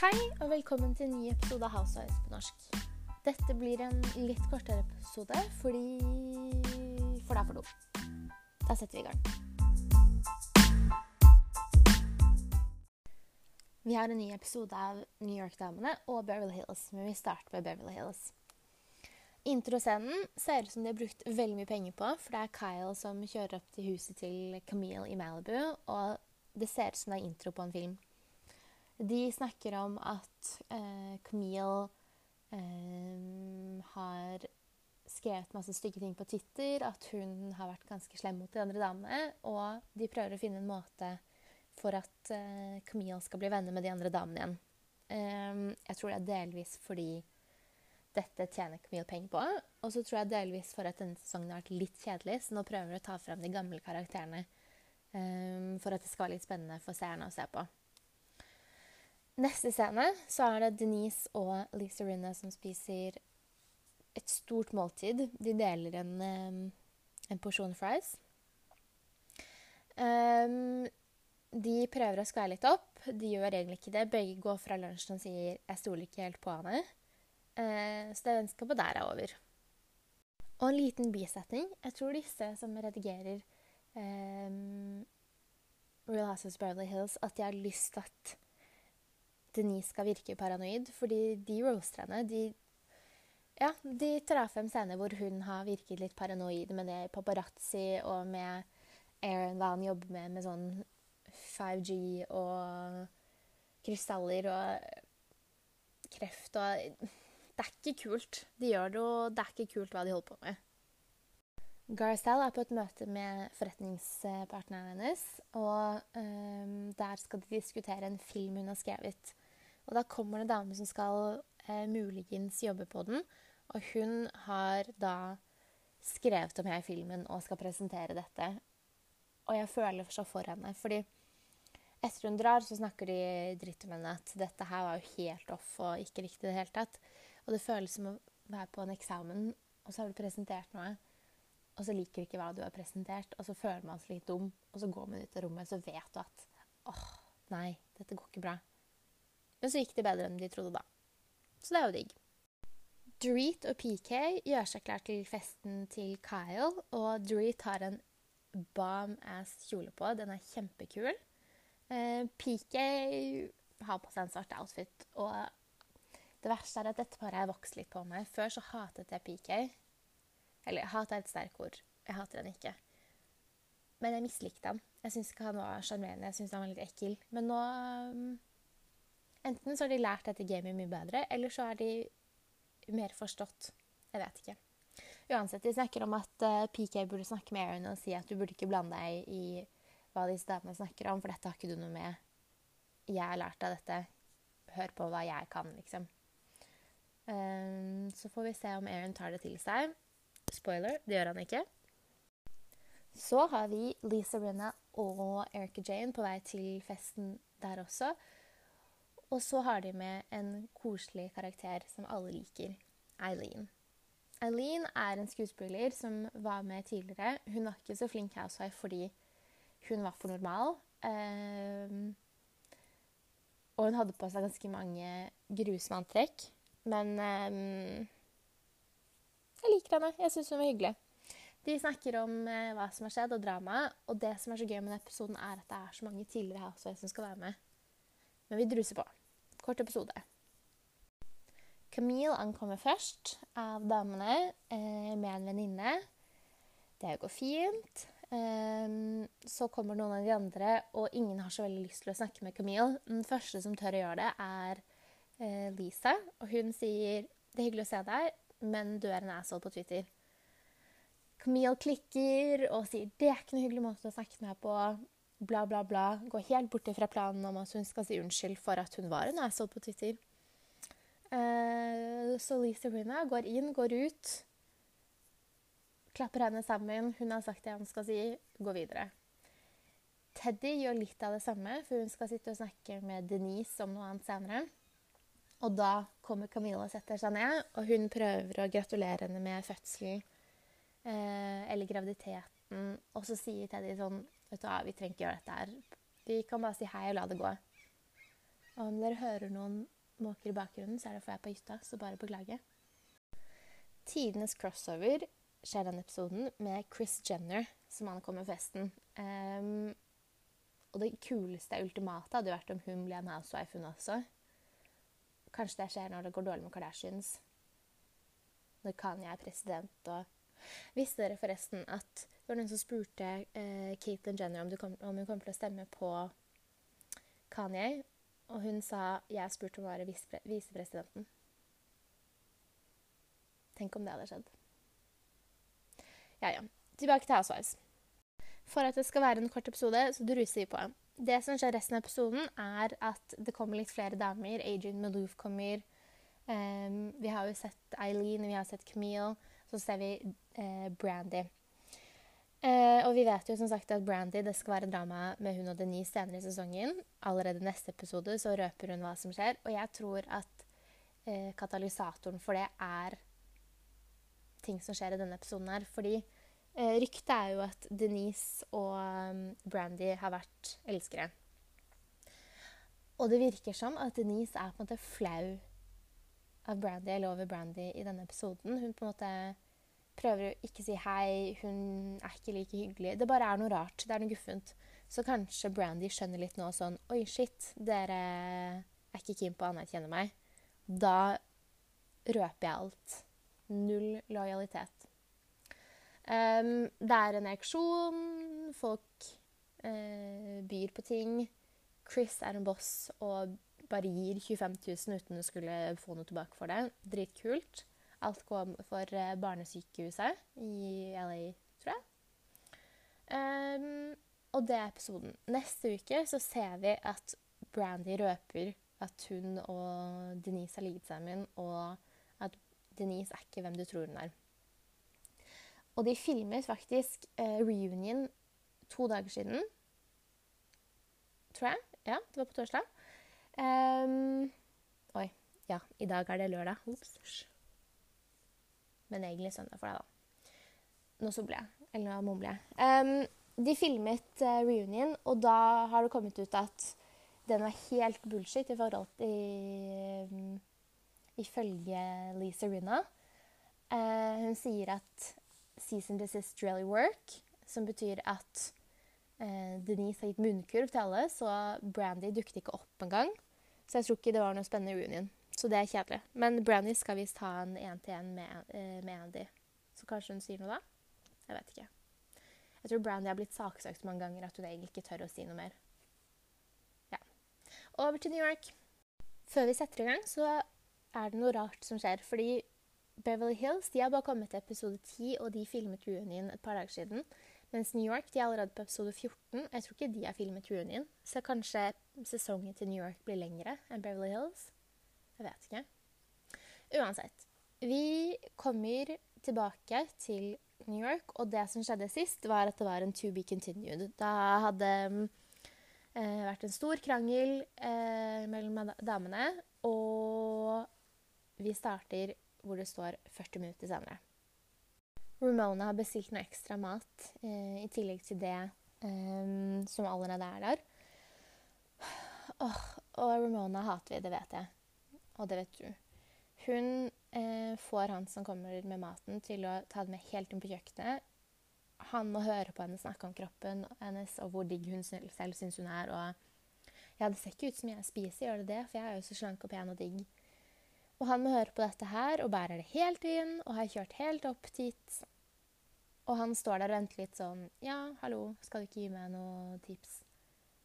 Hei og velkommen til en ny episode av Housewives på norsk. Dette blir en litt kortere episode fordi For det er for dumt. Da setter vi i gang. Vi har en ny episode av New York-damene og Beverly Hills, men vi starter med Beverly Hills. Introscenen ser ut som de har brukt veldig mye penger på, for det er Kyle som kjører opp til huset til Camille i Malibu, og det ser ut som det er intro på en film. De snakker om at eh, Camille eh, har skrevet masse stygge ting på Twitter, at hun har vært ganske slem mot de andre damene, og de prøver å finne en måte for at eh, Camille skal bli venner med de andre damene igjen. Eh, jeg tror det er delvis fordi dette tjener Camille penger på, og så tror jeg delvis for at denne sesongen har vært litt kjedelig, så nå prøver vi å ta frem de gamle karakterene eh, for at det skal være litt spennende for seerne å se på. Neste scene så er det Denise og Lisa Rinna som spiser et stort måltid. De deler en, en porsjon fries. Um, de prøver å skvære litt opp. De gjør egentlig ikke det. Begge går fra lunsjen og sier 'jeg stoler ikke helt på henne'. Uh, så det vennskapet der er over. Og en liten bisetning. Jeg tror disse som redigerer um, Real Houses Beverly Hills, at de har lyst til at Denise skal virke paranoid, fordi de roaster. De, ja, de tar frem scener hvor hun har virket litt paranoid med det paparazzi og med Aaron, hva han jobber med, med sånn 5G og krystaller og kreft og Det er ikke kult. De gjør det, og det er ikke kult hva de holder på med. Garcelle er på et møte med forretningspartneren hennes, og um, der skal de diskutere en film hun har skrevet. Og da kommer det en dame som skal eh, muligens jobbe på den, og hun har da skrevet om jeg i filmen og skal presentere dette. Og jeg føler så for henne, fordi etter hun drar, så snakker de dritt om henne at dette her var jo helt off og ikke riktig i det hele tatt. Og det føles som å være på en eksamen, og så har du presentert noe, og så liker du ikke hva du har presentert, og så føler man seg litt dum, og så går man ut av rommet, så vet du at åh, nei, dette går ikke bra. Men så gikk det bedre enn de trodde, da. Så det er jo digg. Dorit og PK gjør seg klar til festen til Kyle, og Dorit har en bomb-ass kjole på. Den er kjempekul. Eh, PK har på seg en svart outfit, og det verste er at dette paret har vokst litt på meg. Før så hatet jeg PK. Eller hat er et sterkt ord. Jeg hater han ikke. Men jeg mislikte han. Jeg syns ikke han var sjarmerende. Jeg syns han var litt ekkel. Men nå um, Enten så har de lært dette gamet mye bedre, eller så har de mer forstått. Jeg vet ikke. Uansett, de snakker om at uh, PK burde snakke med Aaron og si at du burde ikke blande deg i hva disse damene snakker om, for dette har ikke du noe med. Jeg har lært av dette. Hør på hva jeg kan, liksom. Um, så får vi se om Aaron tar det til seg. Spoiler, det gjør han ikke. Så har vi Lisa Brenna og Erica Jane på vei til festen der også. Og så har de med en koselig karakter som alle liker. Eileen. Eileen er en skuespiller som var med tidligere. Hun var ikke så flink housewife fordi hun var for normal. Um, og hun hadde på seg ganske mange grusomme antrekk. Men um, jeg liker henne. Jeg syns hun var hyggelig. De snakker om uh, hva som har skjedd, og drama. Og det som er så gøy med denne episoden, er at det er så mange tidligere housewives som skal være med. Men vi druser på. Kort episode. Camille ankommer først av damene eh, med en venninne. Det går fint. Um, så kommer noen av de andre, og ingen har så veldig lyst til å snakke med Camille. Den første som tør å gjøre det, er uh, Lisa. Og hun sier 'Det er hyggelig å se deg, men du er en asshole på Twitter'. Camille klikker og sier 'Det er ikke noe hyggelig måte å snakke med på' bla, bla, bla. Går helt bort fra planen om at hun skal si unnskyld for at hun var en asshole på Twitter. Uh, så Lisa Rinna går inn, går ut, klapper henne sammen. Hun har sagt det han skal si, går videre. Teddy gjør litt av det samme, for hun skal sitte og snakke med Denise om noe annet senere. Og da kommer Camilla og setter seg ned, og hun prøver å gratulere henne med fødselen eh, eller graviditeten. Og så sier Teddy sånn Vet du hva, vi trenger ikke gjøre dette her. Vi kan bare si hei og la det gå. Og om dere hører noen måker i bakgrunnen, så er det fordi jeg er på hytta, så bare beklager. Tidenes crossover skjer denne episoden med Chris Jenner, som ankommer festen. Um, og det kuleste ultimate hadde vært om hun ble en housewife, hun også. Kanskje det skjer når det går dårlig med Kardashians. Når Kanye er president og Visste dere forresten at det var noen som spurte eh, Caitlyn Jenner om, kom, om, hun kom til å stemme på Kanye? Og hun sa 'jeg spurte om å være visepresidenten'. Tenk om det hadde skjedd. Ja, ja. Tilbake til Housewives. For at det skal være en kort episode, så druser vi på. Det som skjer resten av episoden, er at det kommer litt flere damer. Adrian Malouf kommer. Um, vi har jo sett Eileen, vi har sett Camille. Så ser vi eh, Brandy. Eh, og vi vet jo som sagt at Brandy det skal være drama med hun og Denise senere i sesongen. Allerede neste episode så røper hun hva som skjer. Og jeg tror at eh, katalysatoren for det er ting som skjer i denne episoden her. Fordi Eh, ryktet er jo at Denise og um, Brandy har vært elskere. Og det virker som at Denise er på en måte flau av Brandy eller over Brandy i denne episoden. Hun på en måte prøver å ikke si hei, hun er ikke like hyggelig. Det bare er noe rart. Det er noe guffent. Så kanskje Brandy skjønner litt nå sånn Oi, shit, dere er ikke keen på å anerkjenne meg. Da røper jeg alt. Null lojalitet. Um, det er en reaksjon. Folk uh, byr på ting. Chris er en boss og bare gir 25 000 uten å skulle få noe tilbake for det. Dritkult. Alt går for uh, barnesykehuset i LA, tror jeg. Um, og det er episoden. Neste uke så ser vi at Brandy røper at hun og Denise har ligget sammen, og at Denise er ikke hvem du tror hun er. Og de filmet faktisk eh, reunion to dager siden. Tror jeg. Ja, det var på torsdag. Um, oi. Ja, i dag er det lørdag. Ops. Men egentlig søndag for deg, da. Nå sobler jeg. Eller nå mumler jeg. Um, de filmet uh, reunion, og da har det kommet ut at den var helt bullshit i forhold til um, Ifølge Lisa Rinna. Uh, hun sier at season desist really work, som betyr at eh, Denise har gitt munnkurv til alle, så Brandy dukket ikke opp engang. Så jeg tror ikke det var noe spennende reunion. Så det er kjedelig. Men Brandy skal visst ha en én-til-én med, eh, med Andy. Så kanskje hun sier noe da? Jeg vet ikke. Jeg tror Brandy har blitt saksøkt mange ganger at hun egentlig ikke tør å si noe mer. Ja. Over til New York. Før vi setter i gang, så er det noe rart som skjer. Fordi Beverly Hills de har bare kommet til episode 10, og de filmet reunion et par dager siden. Mens New York de er allerede på episode 14. Jeg tror ikke de har filmet reunion. Så kanskje sesongen til New York blir lengre enn Beverly Hills. Jeg vet ikke. Uansett. Vi kommer tilbake til New York, og det som skjedde sist, var at det var en to be continued. Da hadde eh, vært en stor krangel eh, mellom damene, og vi starter hvor det står 40 minutter senere. Ramona har bestilt noe ekstra mat eh, i tillegg til det eh, som allerede er der. Oh, og Ramona hater vi, det vet jeg. Og det vet du. Hun eh, får han som kommer med maten, til å ta det med helt inn på kjøkkenet. Han må høre på henne snakke om kroppen hennes og hvor digg hun selv syns hun er. Og ja, det ser ikke ut som jeg spiser, gjør det det? For jeg er jo så slank og pen og digg. Og han må høre på dette her og bærer det helt inn og har kjørt helt opp dit. Og han står der og venter litt sånn Ja, hallo, skal du ikke gi meg noen tips?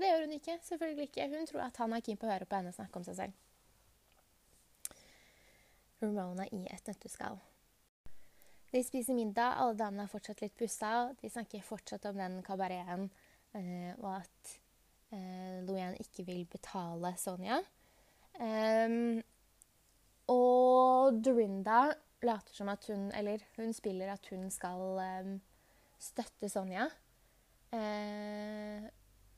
Det gjør hun ikke. Selvfølgelig ikke. Hun tror at han er keen på å høre på henne snakke om seg selv. Ramona i et nøtteskall. De spiser middag, alle damene er fortsatt litt pussa. De snakker fortsatt om den kabareten eh, og at eh, Louanne ikke vil betale Sonja. Um, og Dorinda later som at hun Eller hun spiller at hun skal um, støtte Sonja. Eh,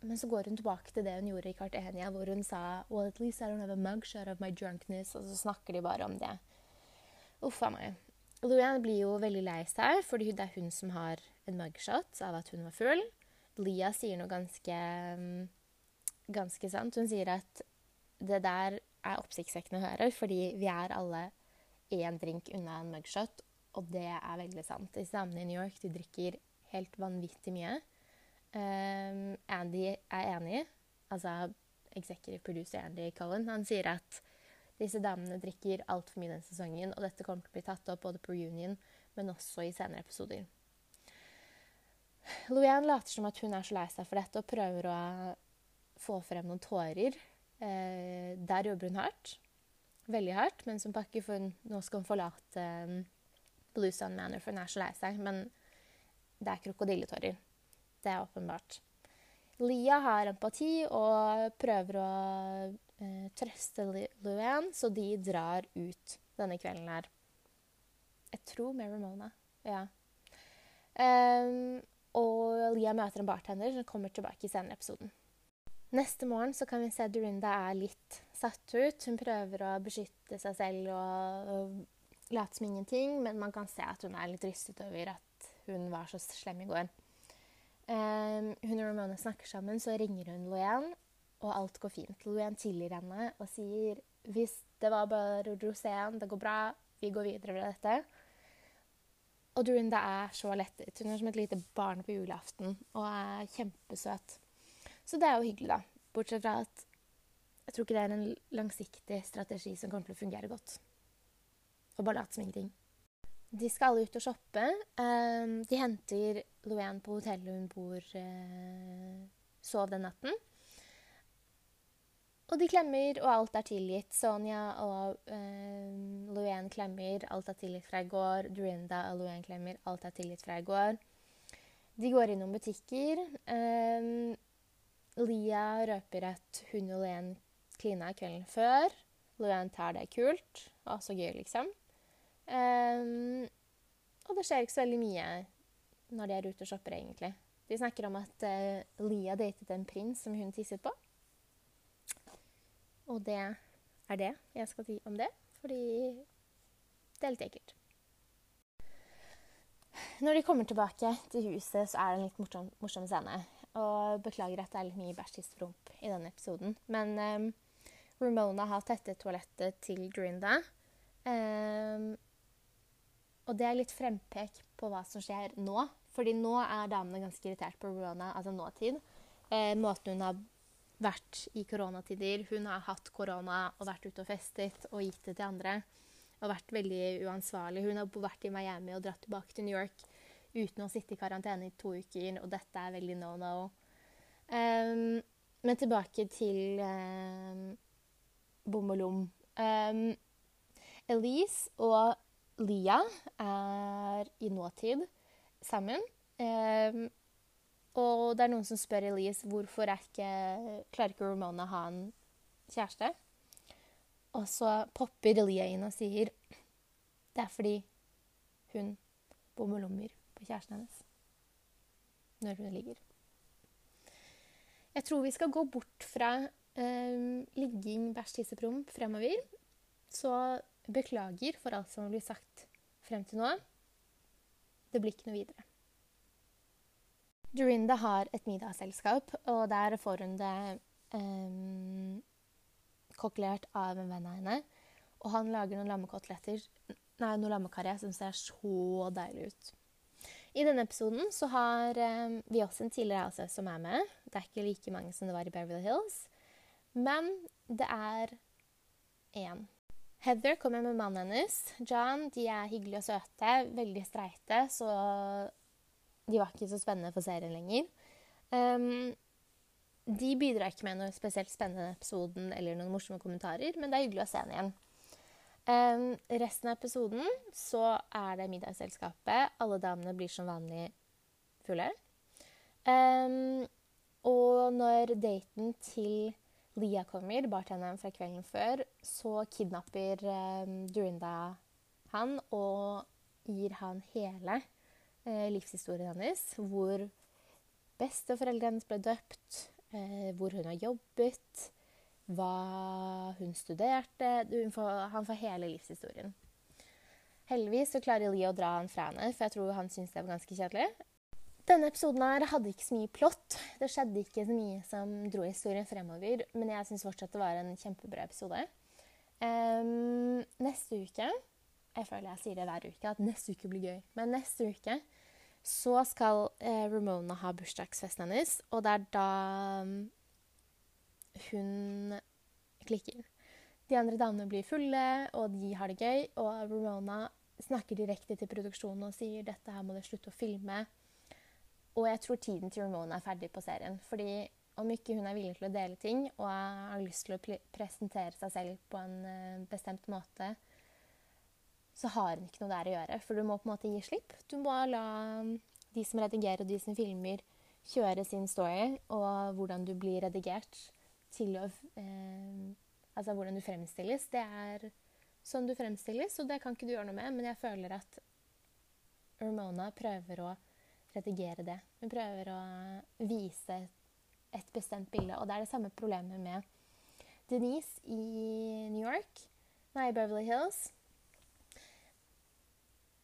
men så går hun tilbake til det hun gjorde i Cartenia, hvor hun sa Well, at least I don't have a mugshot of my drunkness. Og så snakker de bare om det. Uff a meg. Luann blir jo veldig lei seg, fordi det er hun som har en mugshot av at hun var full. Lia sier noe ganske, ganske sant. Hun sier at det der er oppsiktsvekkende å høre, fordi vi er alle én drink unna en mugshot, og det er veldig sant. Disse damene i New York de drikker helt vanvittig mye. Um, Andy er enig, altså executive producer Andy Cullen. Han sier at disse damene drikker altfor mye den sesongen, og dette kommer til å bli tatt opp både på reunion, men også i senere episoder. Louanne later som at hun er så lei seg for dette og prøver å få frem noen tårer. Eh, der jobber hun hardt. Veldig hardt, mens hun pakker, for nå skal hun forlate um, Blue Sun Manor, for hun er så lei seg. Men det er krokodilletårer. Det er åpenbart. Lia har empati og prøver å eh, trøste Luann, så de drar ut denne kvelden her. Jeg tror med Ramona. Ja. Um, og Lia møter en bartender som kommer tilbake i senere episoden. Neste morgen så kan vi se Dorinda er litt satt ut. Hun prøver å beskytte seg selv og, og late som ingenting, men man kan se at hun er litt rystet over at hun var så slem i går. Um, hun og Ramona snakker sammen, så ringer hun Loen, og alt går fint. Loen tilgir henne og sier hvis det var bare roséen, det går bra, vi går videre med dette. Og Dorinda er så lettet. Hun er som et lite barn på julaften og er kjempesøt. Så det er jo hyggelig, da. Bortsett fra at jeg tror ikke det er en langsiktig strategi som kommer til å fungere godt. Og bare late som ingenting. De skal alle ut og shoppe. Um, de henter Louanne på hotellet hun bor uh, Sov den natten. Og de klemmer, og alt er tilgitt. Sonja og Louanne klemmer, alt er tilgitt fra i går. Dorinda og Louanne klemmer, alt er tilgitt fra i går. De går innom butikker. Um, Lia røper at hun og Len klina kvelden før. Luan tar det kult. Å, så gøy, liksom. Um, og det skjer ikke så veldig mye når de er ute og shopper, egentlig. De snakker om at uh, Lia datet en prins som hun tisset på. Og det er det jeg skal si om det, fordi det er litt ekkelt. Når de kommer tilbake til huset, så er det en litt morsom, morsom scene. Og beklager at det er litt mye bæsjtidspromp i denne episoden. Men um, Ramona har tettet toalettet til Grinda. Um, og det er litt frempek på hva som skjer nå. Fordi nå er damene ganske irritert på Ramona, altså nåtid. Eh, måten hun har vært i koronatider. Hun har hatt korona og vært ute og festet og gitt det til andre. Og vært veldig uansvarlig. Hun har vært i Miami og dratt tilbake til New York uten å sitte i karantene i to uker, og dette er veldig no no. Um, men tilbake til um, bom og lom. Um, Elise og Lia er i nåtid sammen. Um, og det er noen som spør Elise hvorfor er ikke, klarer ikke Ramona å ha en kjæreste. Og så popper Lia inn og sier det er fordi hun bommelommer kjæresten hennes når hun ligger. Jeg tror vi skal gå bort fra eh, ligging, bæsj, tisse, promp fremover. Så beklager for alt som blitt sagt frem til nå. Det blir ikke noe videre. Dorinda har et middagsselskap, og der får hun det eh, kokkelert av en venn av henne. Og han lager noen lammekoteletter, nei, noe lammekarri som ser så deilig ut. I denne episoden så har eh, vi også en tidligere ACS som er med. Det er ikke like mange som det var i Beverly Hills. Men det er én. Heather kommer med mannen hennes. John de er hyggelige og søte, veldig streite, så de var ikke så spennende for serien lenger. Um, de bidrar ikke med noe spesielt spennende episoden eller noen morsomme kommentarer, men det er hyggelig å se henne igjen. Um, resten av episoden så er det middagsselskapet. Alle damene blir som vanlig fulle. Um, og når daten til Lia kommer, bartenderen fra kvelden før, så kidnapper um, Dorinda han og gir han hele uh, livshistorien hennes. Hvor besteforeldrene hennes ble døpt, uh, hvor hun har jobbet hva hun studerte. Får, han får hele livshistorien. Heldigvis så klarer Lee å dra han fra henne, for jeg tror han syns det var ganske kjedelig. Denne episoden her hadde ikke så mye plott. Det skjedde ikke så mye som dro historien fremover, men jeg syns fortsatt det var en kjempebra episode. Um, neste uke Jeg føler jeg sier det hver uke, at neste uke blir gøy. Men neste uke så skal eh, Ramona ha bursdagsfesten hennes, og det er da hun klikker. De andre damene blir fulle, og de har det gøy, og Ramona snakker direkte til produksjonen og sier dette her må dere slutte å filme. Og jeg tror tiden til Ramona er ferdig på serien. Fordi om ikke hun er villig til å dele ting og har lyst til å presentere seg selv på en uh, bestemt måte, så har hun ikke noe der å gjøre. For du må på en måte gi slipp. Du må la de som redigerer og de som filmer, kjøre sin story og hvordan du blir redigert til å eh, Altså hvordan du fremstilles. Det er sånn du fremstilles, og det kan ikke du gjøre noe med. Men jeg føler at Ramona prøver å redigere det. Hun prøver å vise et bestemt bilde. Og det er det samme problemet med Denise i New York, nei, Beverly Hills.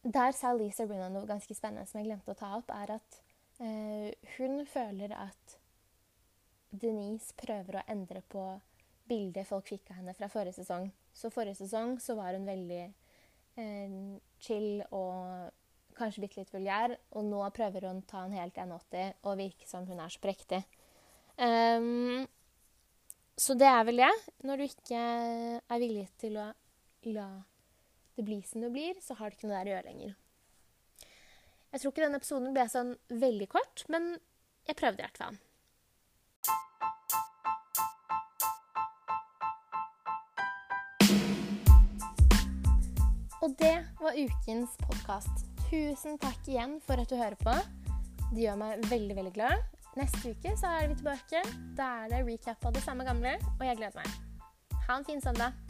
Der sa Lisa Brennan noe ganske spennende som jeg glemte å ta opp, er at eh, hun føler at Denise prøver å endre på bildet folk fikk av henne fra forrige sesong. Så forrige sesong så var hun veldig eh, chill og kanskje bitte litt vulgær, og nå prøver hun å ta en helt 180 og virke som hun er så prektig. Um, så det er vel det. Når du ikke er villig til å la det bli som det blir, så har det ikke noe der å gjøre lenger. Jeg tror ikke denne episoden ble sånn veldig kort, men jeg prøvde i hvert fall. Var ukens podkast. Tusen takk igjen for at du hører på. Det gjør meg veldig, veldig glad. Neste uke så er vi tilbake. Da er det recap av det samme gamle, og jeg gleder meg. Ha en fin søndag.